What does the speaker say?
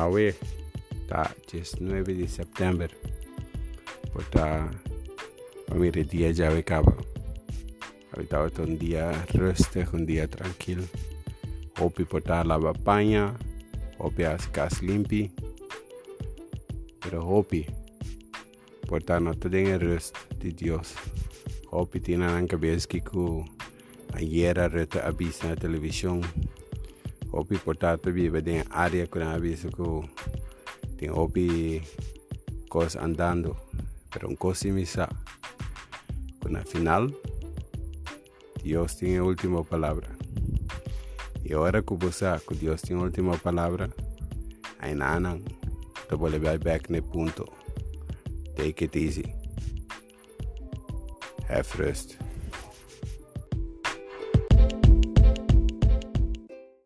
Hawe ta 19 de septiembre Família dia já acaba Ahorita otro un día reste, un día tranquilo. Hopi portar lava panha, hopi as cas limpi. Pero hopi portar no todo en rest de Dios. Hopi tiene anche que ayer reta abis na televisión. Opi पी कोटात बि वॾे आर्य करियां बि सुखो तीअं ओ पी andando. Para um cosi missa com a final. Deus tem a última palavra e agora que você que Deus tem a última palavra aí nana te vou levar back no ponto take it easy. Have rest.